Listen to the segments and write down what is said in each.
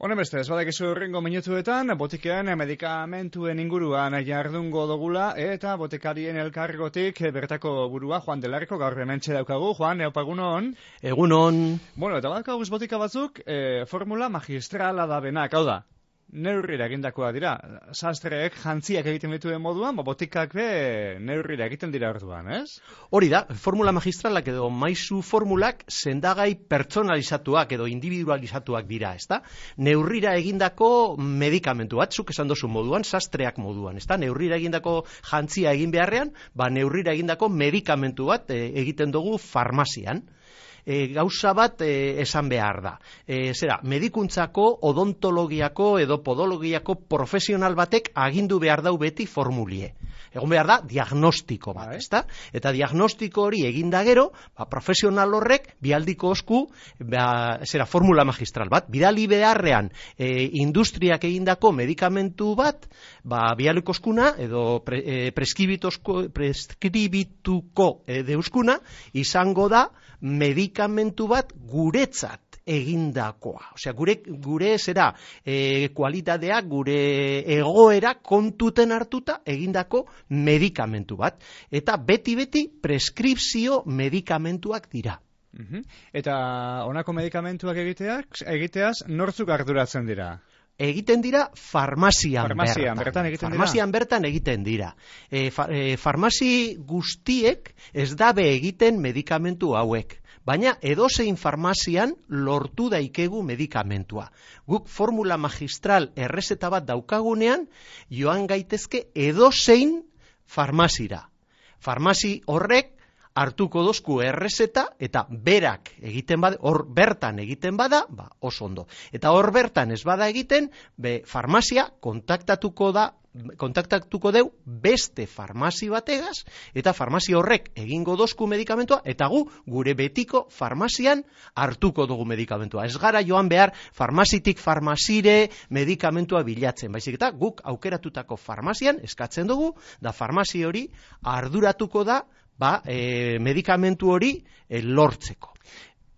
beste, ez badakizu horrengo minutuetan, botikean medikamentuen inguruan jardungo dogula, eta botikarien elkargotik bertako burua, Juan Delarko, gaur hementxe daukagu, Juan, eopagunon? Egunon. Bueno, eta badakaguz botika batzuk, e, formula magistrala da benak, hau da, neurrira egindakoa dira. Sastreek jantziak egiten dituen moduan, ba, botikak be neurrira egiten dira orduan, ez? Hori da, formula magistralak edo maizu formulak sendagai pertsonalizatuak edo individualizatuak dira, ezta? Neurrira egindako medikamentu batzuk esan dozu moduan, sastreak moduan, ezta? Neurrira egindako jantzia egin beharrean, ba, neurrira egindako medikamentu bat e, egiten dugu farmazian e, gauza bat e, esan behar da. E, zera, medikuntzako, odontologiako edo podologiako profesional batek agindu behar dau beti formulie. Egon behar da, diagnostiko bat, bai. ezta? Eta diagnostiko hori eginda gero, ba, profesional horrek, bialdiko osku, ba, zera, formula magistral bat, bidali beharrean e, industriak egindako medikamentu bat, ba, bialiko oskuna, edo pre, e, preskribituko e, deuskuna, izango da, medikamentu bat guretzat egindakoa. Osea, gure, gure zera e, kualitatea, gure egoera kontuten hartuta egindako medikamentu bat. Eta beti-beti preskripzio medikamentuak dira. Eta honako medikamentuak egiteak, egiteaz, nortzuk arduratzen dira? egiten dira farmazian, farmazian bertan. egiten farmazian bertan egiten dira. E, e, farmazi guztiek ez dabe egiten medikamentu hauek. Baina edozein farmazian lortu daikegu medikamentua. Guk formula magistral errezeta bat daukagunean, joan gaitezke edozein farmazira. Farmazi horrek hartuko dozku errezeta eta berak egiten bada, hor bertan egiten bada, ba, oso ondo. Eta hor bertan ez bada egiten, be, farmazia kontaktatuko da kontaktatuko deu beste farmazi bategaz eta farmazi horrek egingo dozku medikamentua eta gu gure betiko farmazian hartuko dugu medikamentua. Ez gara joan behar farmazitik farmazire medikamentua bilatzen. Baizik eta guk aukeratutako farmazian eskatzen dugu da farmazi hori arduratuko da ba, e, medikamentu hori e, lortzeko.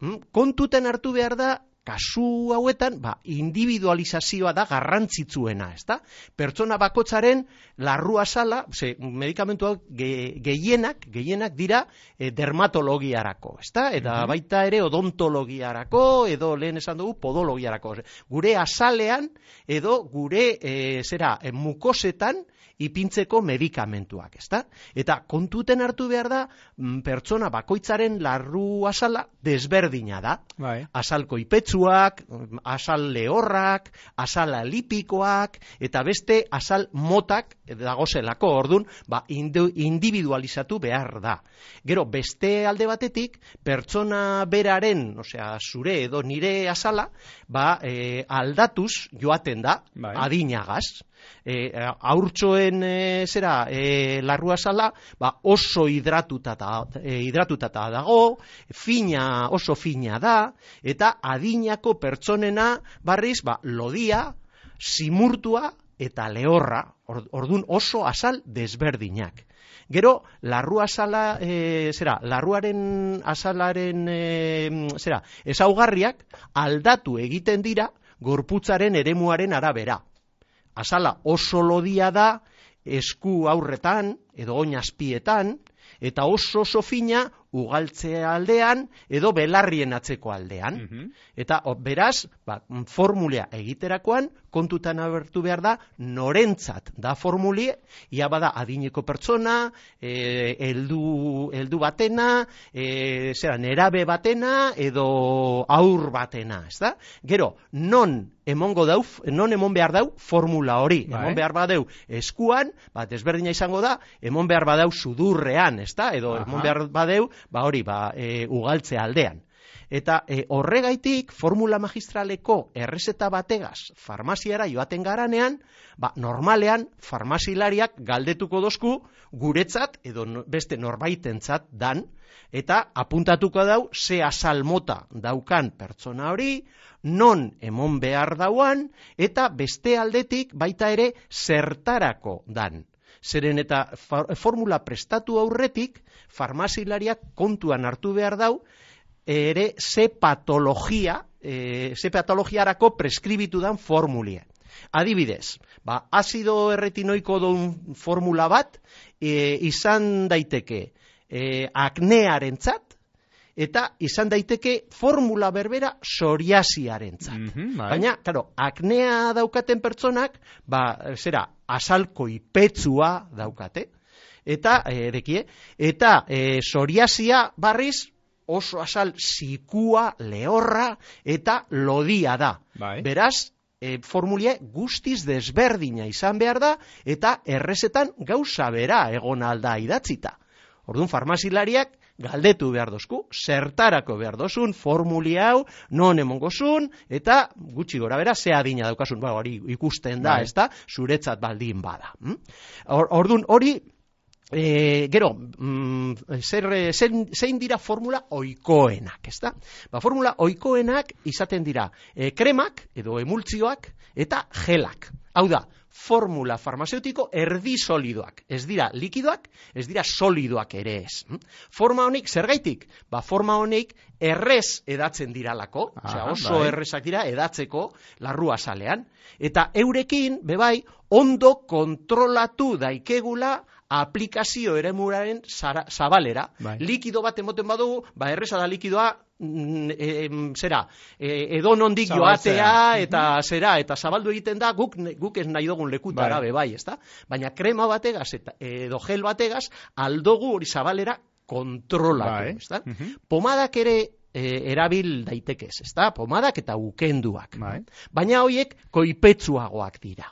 Mm, kontuten hartu behar da, kasu hauetan, ba, individualizazioa da garrantzitsuena, ezta? Pertsona bakotzaren larrua sala, ze, medikamentuak gehienak, gehienak dira e, dermatologiarako, ezta? Eta baita ere odontologiarako, edo lehen esan dugu podologiarako. Gure asalean, edo gure, e, zera, e, mukosetan, ipintzeko medikamentuak, ezta? Eta kontuten hartu behar da, mm, pertsona bakoitzaren larru asala desberdina da. Bai. Asalko ipetsuak, asal lehorrak, asala lipikoak, eta beste asal motak dagozelako, ordun, ba, individualizatu behar da. Gero, beste alde batetik, pertsona beraren, osea, zure edo nire asala, ba, e, aldatuz joaten da, bai. adinagaz e, aurtsoen e, zera e, larrua sala ba, oso hidratuta e, hidratuta dago fina oso fina da eta adinako pertsonena barriz ba, lodia simurtua eta lehorra ordun oso asal desberdinak. Gero, larrua sala, e, zera, larruaren asalaren, e, zera, ezaugarriak aldatu egiten dira gorputzaren eremuaren arabera. Azala oso lodia da esku aurretan edo oinazpietan eta oso oso fina ugaltzea aldean edo belarrien atzeko aldean. Mhm. Eta beraz, ba, formulea egiterakoan, kontutan abertu behar da, norentzat da formulie, ia bada adineko pertsona, e, eldu, eldu batena, e, zera, nerabe batena, edo aur batena, ez da? Gero, non emongo dau, non emon behar dau formula hori, bai. emon behar badeu eskuan, bat ezberdina izango da, emon behar badau sudurrean, ez da? Edo, Aha. emon behar badeu, ba hori, ba, e, ugaltze aldean. Eta e, horregaitik, formula magistraleko errezeta bategaz farmaziara joaten garanean, ba, normalean farmazilariak galdetuko dozku guretzat edo beste norbaitentzat dan, eta apuntatuko dau ze asalmota daukan pertsona hori, non emon behar dauan, eta beste aldetik baita ere zertarako dan zeren eta formula prestatu aurretik, farmazilariak kontuan hartu behar dau, ere ze patologia, e, ze patologiarako preskribitu dan formulie. Adibidez, ba, azido erretinoiko duen formula bat, e, izan daiteke e, aknearentzat, eta izan daiteke formula berbera psoriasiarentzat. Mhm, bai. Baina, claro, aknea daukaten pertsonak, ba, zera, asalko ipetsua daukate, eta, e, dekie, eta e, psoriasia barriz oso asal zikua, lehorra eta lodia da. Bai. Beraz, e, formulia guztiz desberdina izan behar da, eta errezetan gauza bera egon alda idatzita. Orduan, farmazilariak galdetu behar dozku, zertarako behar dozun, formulia hau, non emongozun, eta gutxi gora bera, ze adina daukasun, ba, hori ikusten da, Bai. ez da, zuretzat baldin bada. hm? Or, orduan, hori, E, gero, mm, zer, eh, zein, zein dira formula oikoenak, ezta? Ba, formula oikoenak izaten dira e, kremak edo emultzioak eta gelak. Hau da, formula farmazeutiko erdi solidoak. Ez dira likidoak, ez dira solidoak ere ez. hm? Forma honik, zergaitik? Ba, forma honik errez edatzen diralako, osea, Aha, oso bai. errezak dira edatzeko larrua salean. Eta eurekin, bebai, ondo kontrolatu daikegula aplikazio eremuraren zara- zabalera. Bai. Likido bat emoten badugu, ba erreza da likidoa mm, em, zera, e, edo nondik joatea eta zera, eta zabaldu egiten da guk, guk ez nahi dugun lekutara Bai. bai, ezta? Baina krema bategaz eta edo gel bategaz aldogu hori zabalera kontrolatu, Bai. ezta? Mhm. Pomadak ere e, erabil daitekez, ezta? Pomadak eta ukenduak. Bai. Baina hoiek koipetsuagoak dira.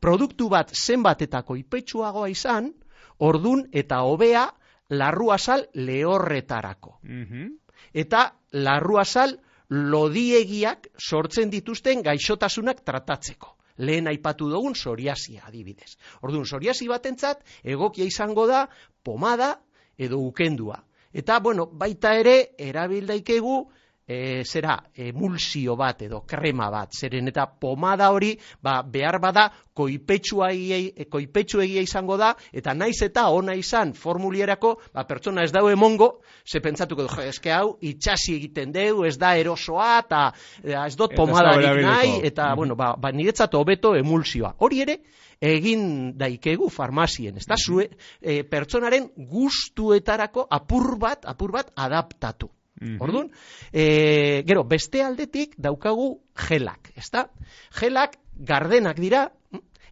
Produktu bat zenbat eta koipetsuagoa izan, ordun eta hobea larruazal lehorretarako. Mhm. Eta larruazal lodiegiak sortzen dituzten gaixotasunak tratatzeko. Lehen aipatu dugun psoriasia adibidez. Orduan, psoriasi batentzat egokia izango da pomada edo ukendua. Eta, bueno, baita ere, erabil daikegu, e, zera, emulsio bat edo krema bat, zeren eta pomada hori, ba, behar bada, koipetsuegia koipetsuegia izango da, eta naiz eta ona izan formulierako, ba, pertsona ez dau emongo, ze pentsatuko du, eske hau, itxasi egiten deu, ez da erosoa, eta eh, ez dut Eta ez da pomadarik erabiliko. nahi, eta, Mhm. bueno, ba, ba, niretzat hobeto emulsioa. Hori ere, egin daikegu farmazien, ez da, zue, eh, pertsonaren gustuetarako apur bat, apur bat adaptatu. Mhm. Orduan, e, gero, beste aldetik daukagu gelak, ezta? Gelak gardenak dira,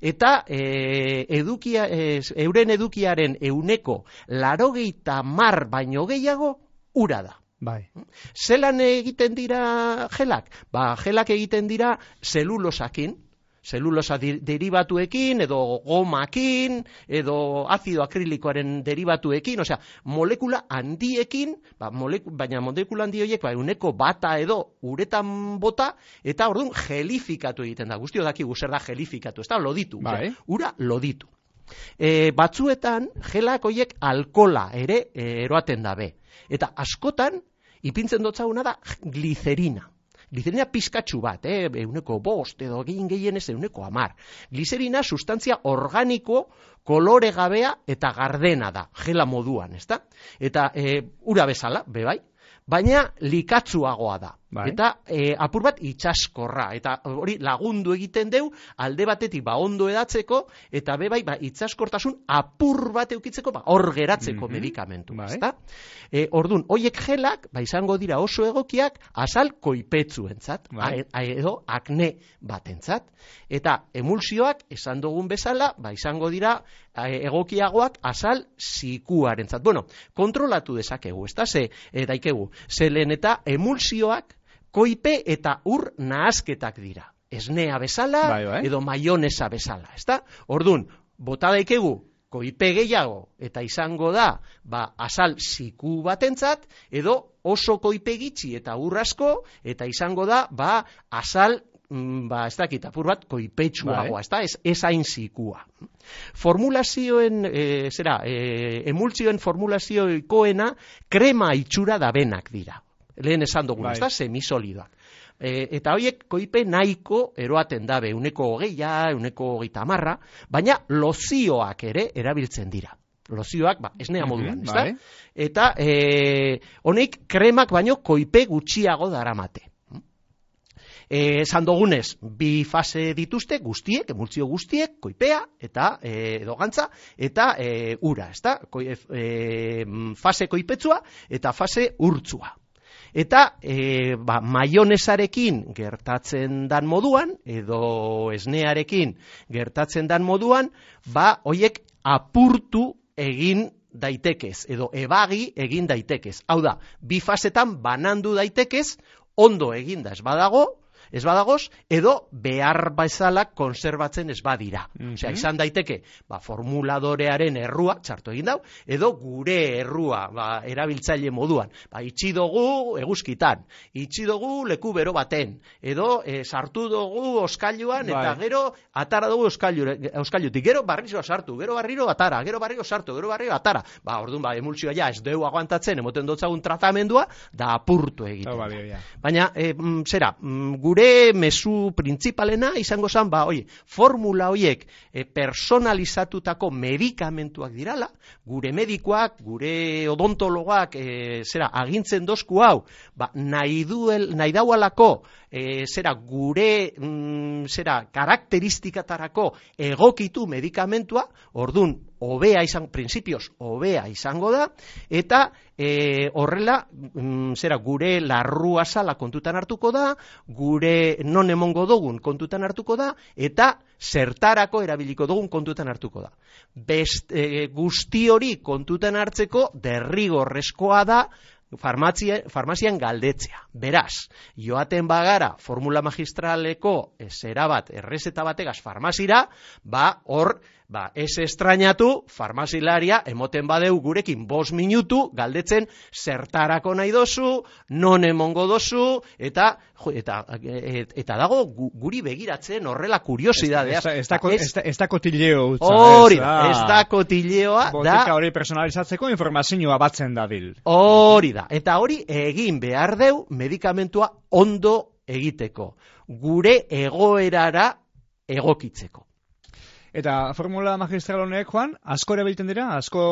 eta e, edukia, e, euren edukiaren euneko larogeita mar baino gehiago ura da. Bai. Zelan egiten dira gelak? Ba, gelak egiten dira zelulosakin, zelulosa derivatuekin, edo gomakin, edo azido akrilikoaren derivatuekin, osea, molekula handiekin, ba, moleku, baina molekula handi horiek, ba, uneko bata edo uretan bota, eta orduan gelifikatu egiten da. Guztio dakigu zer da gelifikatu, ez da, loditu. osea, Bai. ura loditu. E, batzuetan, gelak horiek alkola ere e, eroaten dabe. Eta askotan, ipintzen dotzaguna da glicerina. Glicerina pizkatxu bat, eh, euneko bost edo gehien gehienez euneko amar. Glicerina sustantzia organiko kolore gabea eta gardena da, gela moduan, ezta? Eta e, ura bezala, bebai, baina likatzuagoa da. Bai. Eta e, apur bat itxaskorra, eta hori lagundu egiten deu, alde batetik ba ondo edatzeko, eta be bai, ba, itzaskortasun apur bat eukitzeko, ba, hor geratzeko Mhm. medikamentu, Bai. ezta? E, ordun, hoiek gelak, ba, izango dira oso egokiak, azal koipetzuentzat, Bai. edo akne batentzat. Eta emulsioak, esan dugun bezala, ba, izango dira egokiagoak azal zikuarentzat. Bueno, kontrolatu dezakegu, ez da, ze, e, daikegu, ze lehen eta emulsioak koipe eta ur nahazketak dira. Esnea bezala, Bai, bai. edo maionesa bezala, ez da? Ordun, bota daikegu, koipe gehiago, eta izango da, ba, azal ziku batentzat, edo oso koipe gitxi eta ur asko, eta izango da, ba, azal mm, ba, ez dakit, apur bat, koipetsuagoa, Bai. ez da, ez, ez hain zikua. Formulazioen, e, zera, e, emultzioen formulazioikoena krema itxura dabenak dira. Lehen esan dugun, Bai. ez da, semisolidoak. E, eta horiek koipe nahiko eroaten dabe, uneko hogeia, uneko hogeita marra, baina lozioak ere erabiltzen dira. lozioak, ba, esnea moduan, Mhm, ezta? bai. Eta e, honek kremak baino koipe gutxiago daramate. E, esan dugunez, bi fase dituzte guztiek, emultzio guztiek, koipea eta e, edo gantza eta e, ura, ezta? Koi, e, fase koipetsua eta fase urtzua. Eta e, ba, maionesarekin gertatzen dan moduan, edo esnearekin gertatzen dan moduan, ba, hoiek apurtu egin daitekez, edo ebagi egin daitekez. Hau da, bi fasetan banandu daitekez, ondo eginda ez badago, ez badagoz, edo behar bezala konserbatzen ez badira. Osea, Mhm. izan daiteke, ba, formuladorearen errua, txartu egin dau, edo gure errua, ba, erabiltzaile moduan. Ba, itxi dugu eguzkitan, itxi dugu leku bero baten, edo e, sartu dugu oskailuan, eta Bai. gero atara dugu oskailu, oskailutik, gero barriro sartu, gero barriro atara, gero barriro sartu, gero barriro atara. Ba, orduan, ba, emulsioa ja, ez deu aguantatzen, emoten dotzagun tratamendua, da apurtu egiten. Balio, ja. Baina, e, mm, zera, mm, gure mezu printzipalena izango zen, ba, oie, formula hoiek e, personalizatutako medikamentuak dirala, gure medikoak, gure odontologoak, e, zera, agintzen dozku hau, ba, nahi, duel, nahi daualako, e, zera, gure, mm, zera, karakteristikatarako egokitu medikamentua, ordun hobea izan, prinsipioz, hobea izango da, eta e, horrela, mm, zera, gure larrua sala kontutan hartuko da, gure non emongo dugun kontutan hartuko da, eta zertarako erabiliko dugun kontutan hartuko da. Best, e, guzti hori kontutan hartzeko derrigorrezkoa da farmazia, farmazian galdetzea. Beraz, joaten bagara formula magistraleko e, zera bat, errezeta bategaz farmazira, ba, hor, ba, ez estrañatu, farmazilaria, emoten badeu gurekin bos minutu, galdetzen zertarako nahi dozu, non emongo dozu, eta, jo, eta, et, eta dago gu- guri begiratzen horrela kuriosidadea. Ez da- ez Ez- ez da- kotileo utza. Hori ez da, kotileoa, Botika da hori personalizatzeko informazioa batzen dabil. Hori da, eta hori egin behar deu medikamentua ondo egiteko, gure egoerara egokitzeko. Eta formula magistral honek, Juan, asko erabiltzen dira? Asko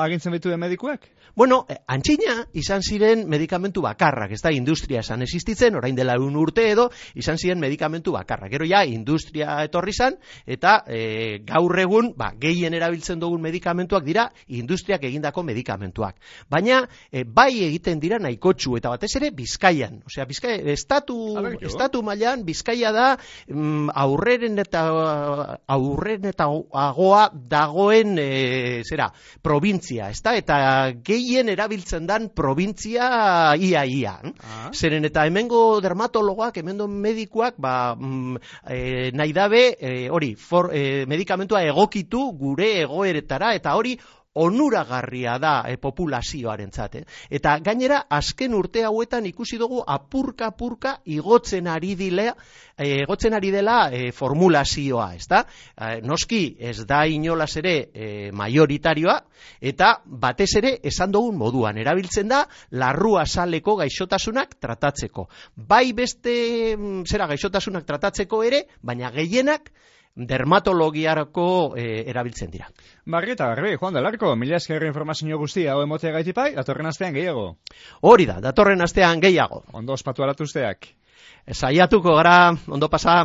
agintzen ditu medikuek? Bueno, eh, antxina izan ziren medikamentu bakarrak, ez da industria esan existitzen, orain dela un urte edo, izan ziren medikamentu bakarrak. Gero ja, industria etorri zan, eta e, gaur egun, ba, gehien erabiltzen dugun medikamentuak dira, industriak egindako medikamentuak. Baina, e, bai egiten dira nahikotxu, eta batez ere, bizkaian. Osea, bizkai, estatu, estatu mailan bizkaia da, mm, aurreren eta aurren eta agoa dagoen, e, zera, provintzia, ezta? Eta gehien erabiltzen dan provintzia ia-ia. Ah. Zeren eta hemengo dermatologoak, hemengo medikuak, ba, mm, e, nahi dabe, e, hori, for, e, medikamentua egokitu gure egoeretara, eta hori onuragarria da e, populazioarentzat. Eh? Eta gainera, azken urte hauetan ikusi dugu apurka-apurka igotzen ari dilea, e, igotzen ari dela e, formulazioa, ezta? E, noski, ez da inolaz ere e, majoritarioa, eta batez ere esan dugun moduan, erabiltzen da larrua saleko gaixotasunak tratatzeko. Bai beste, mm, zera, gaixotasunak tratatzeko ere, baina gehienak dermatologiarako e, erabiltzen dira. Barri eta barri, Juan Delarko, mila eskerri informazio guztia hau emotea gaitipai, datorren astean gehiago. Hori da, datorren astean gehiago. Ondo ospatu aratuzteak. Saiatuko gara, ondo pasa.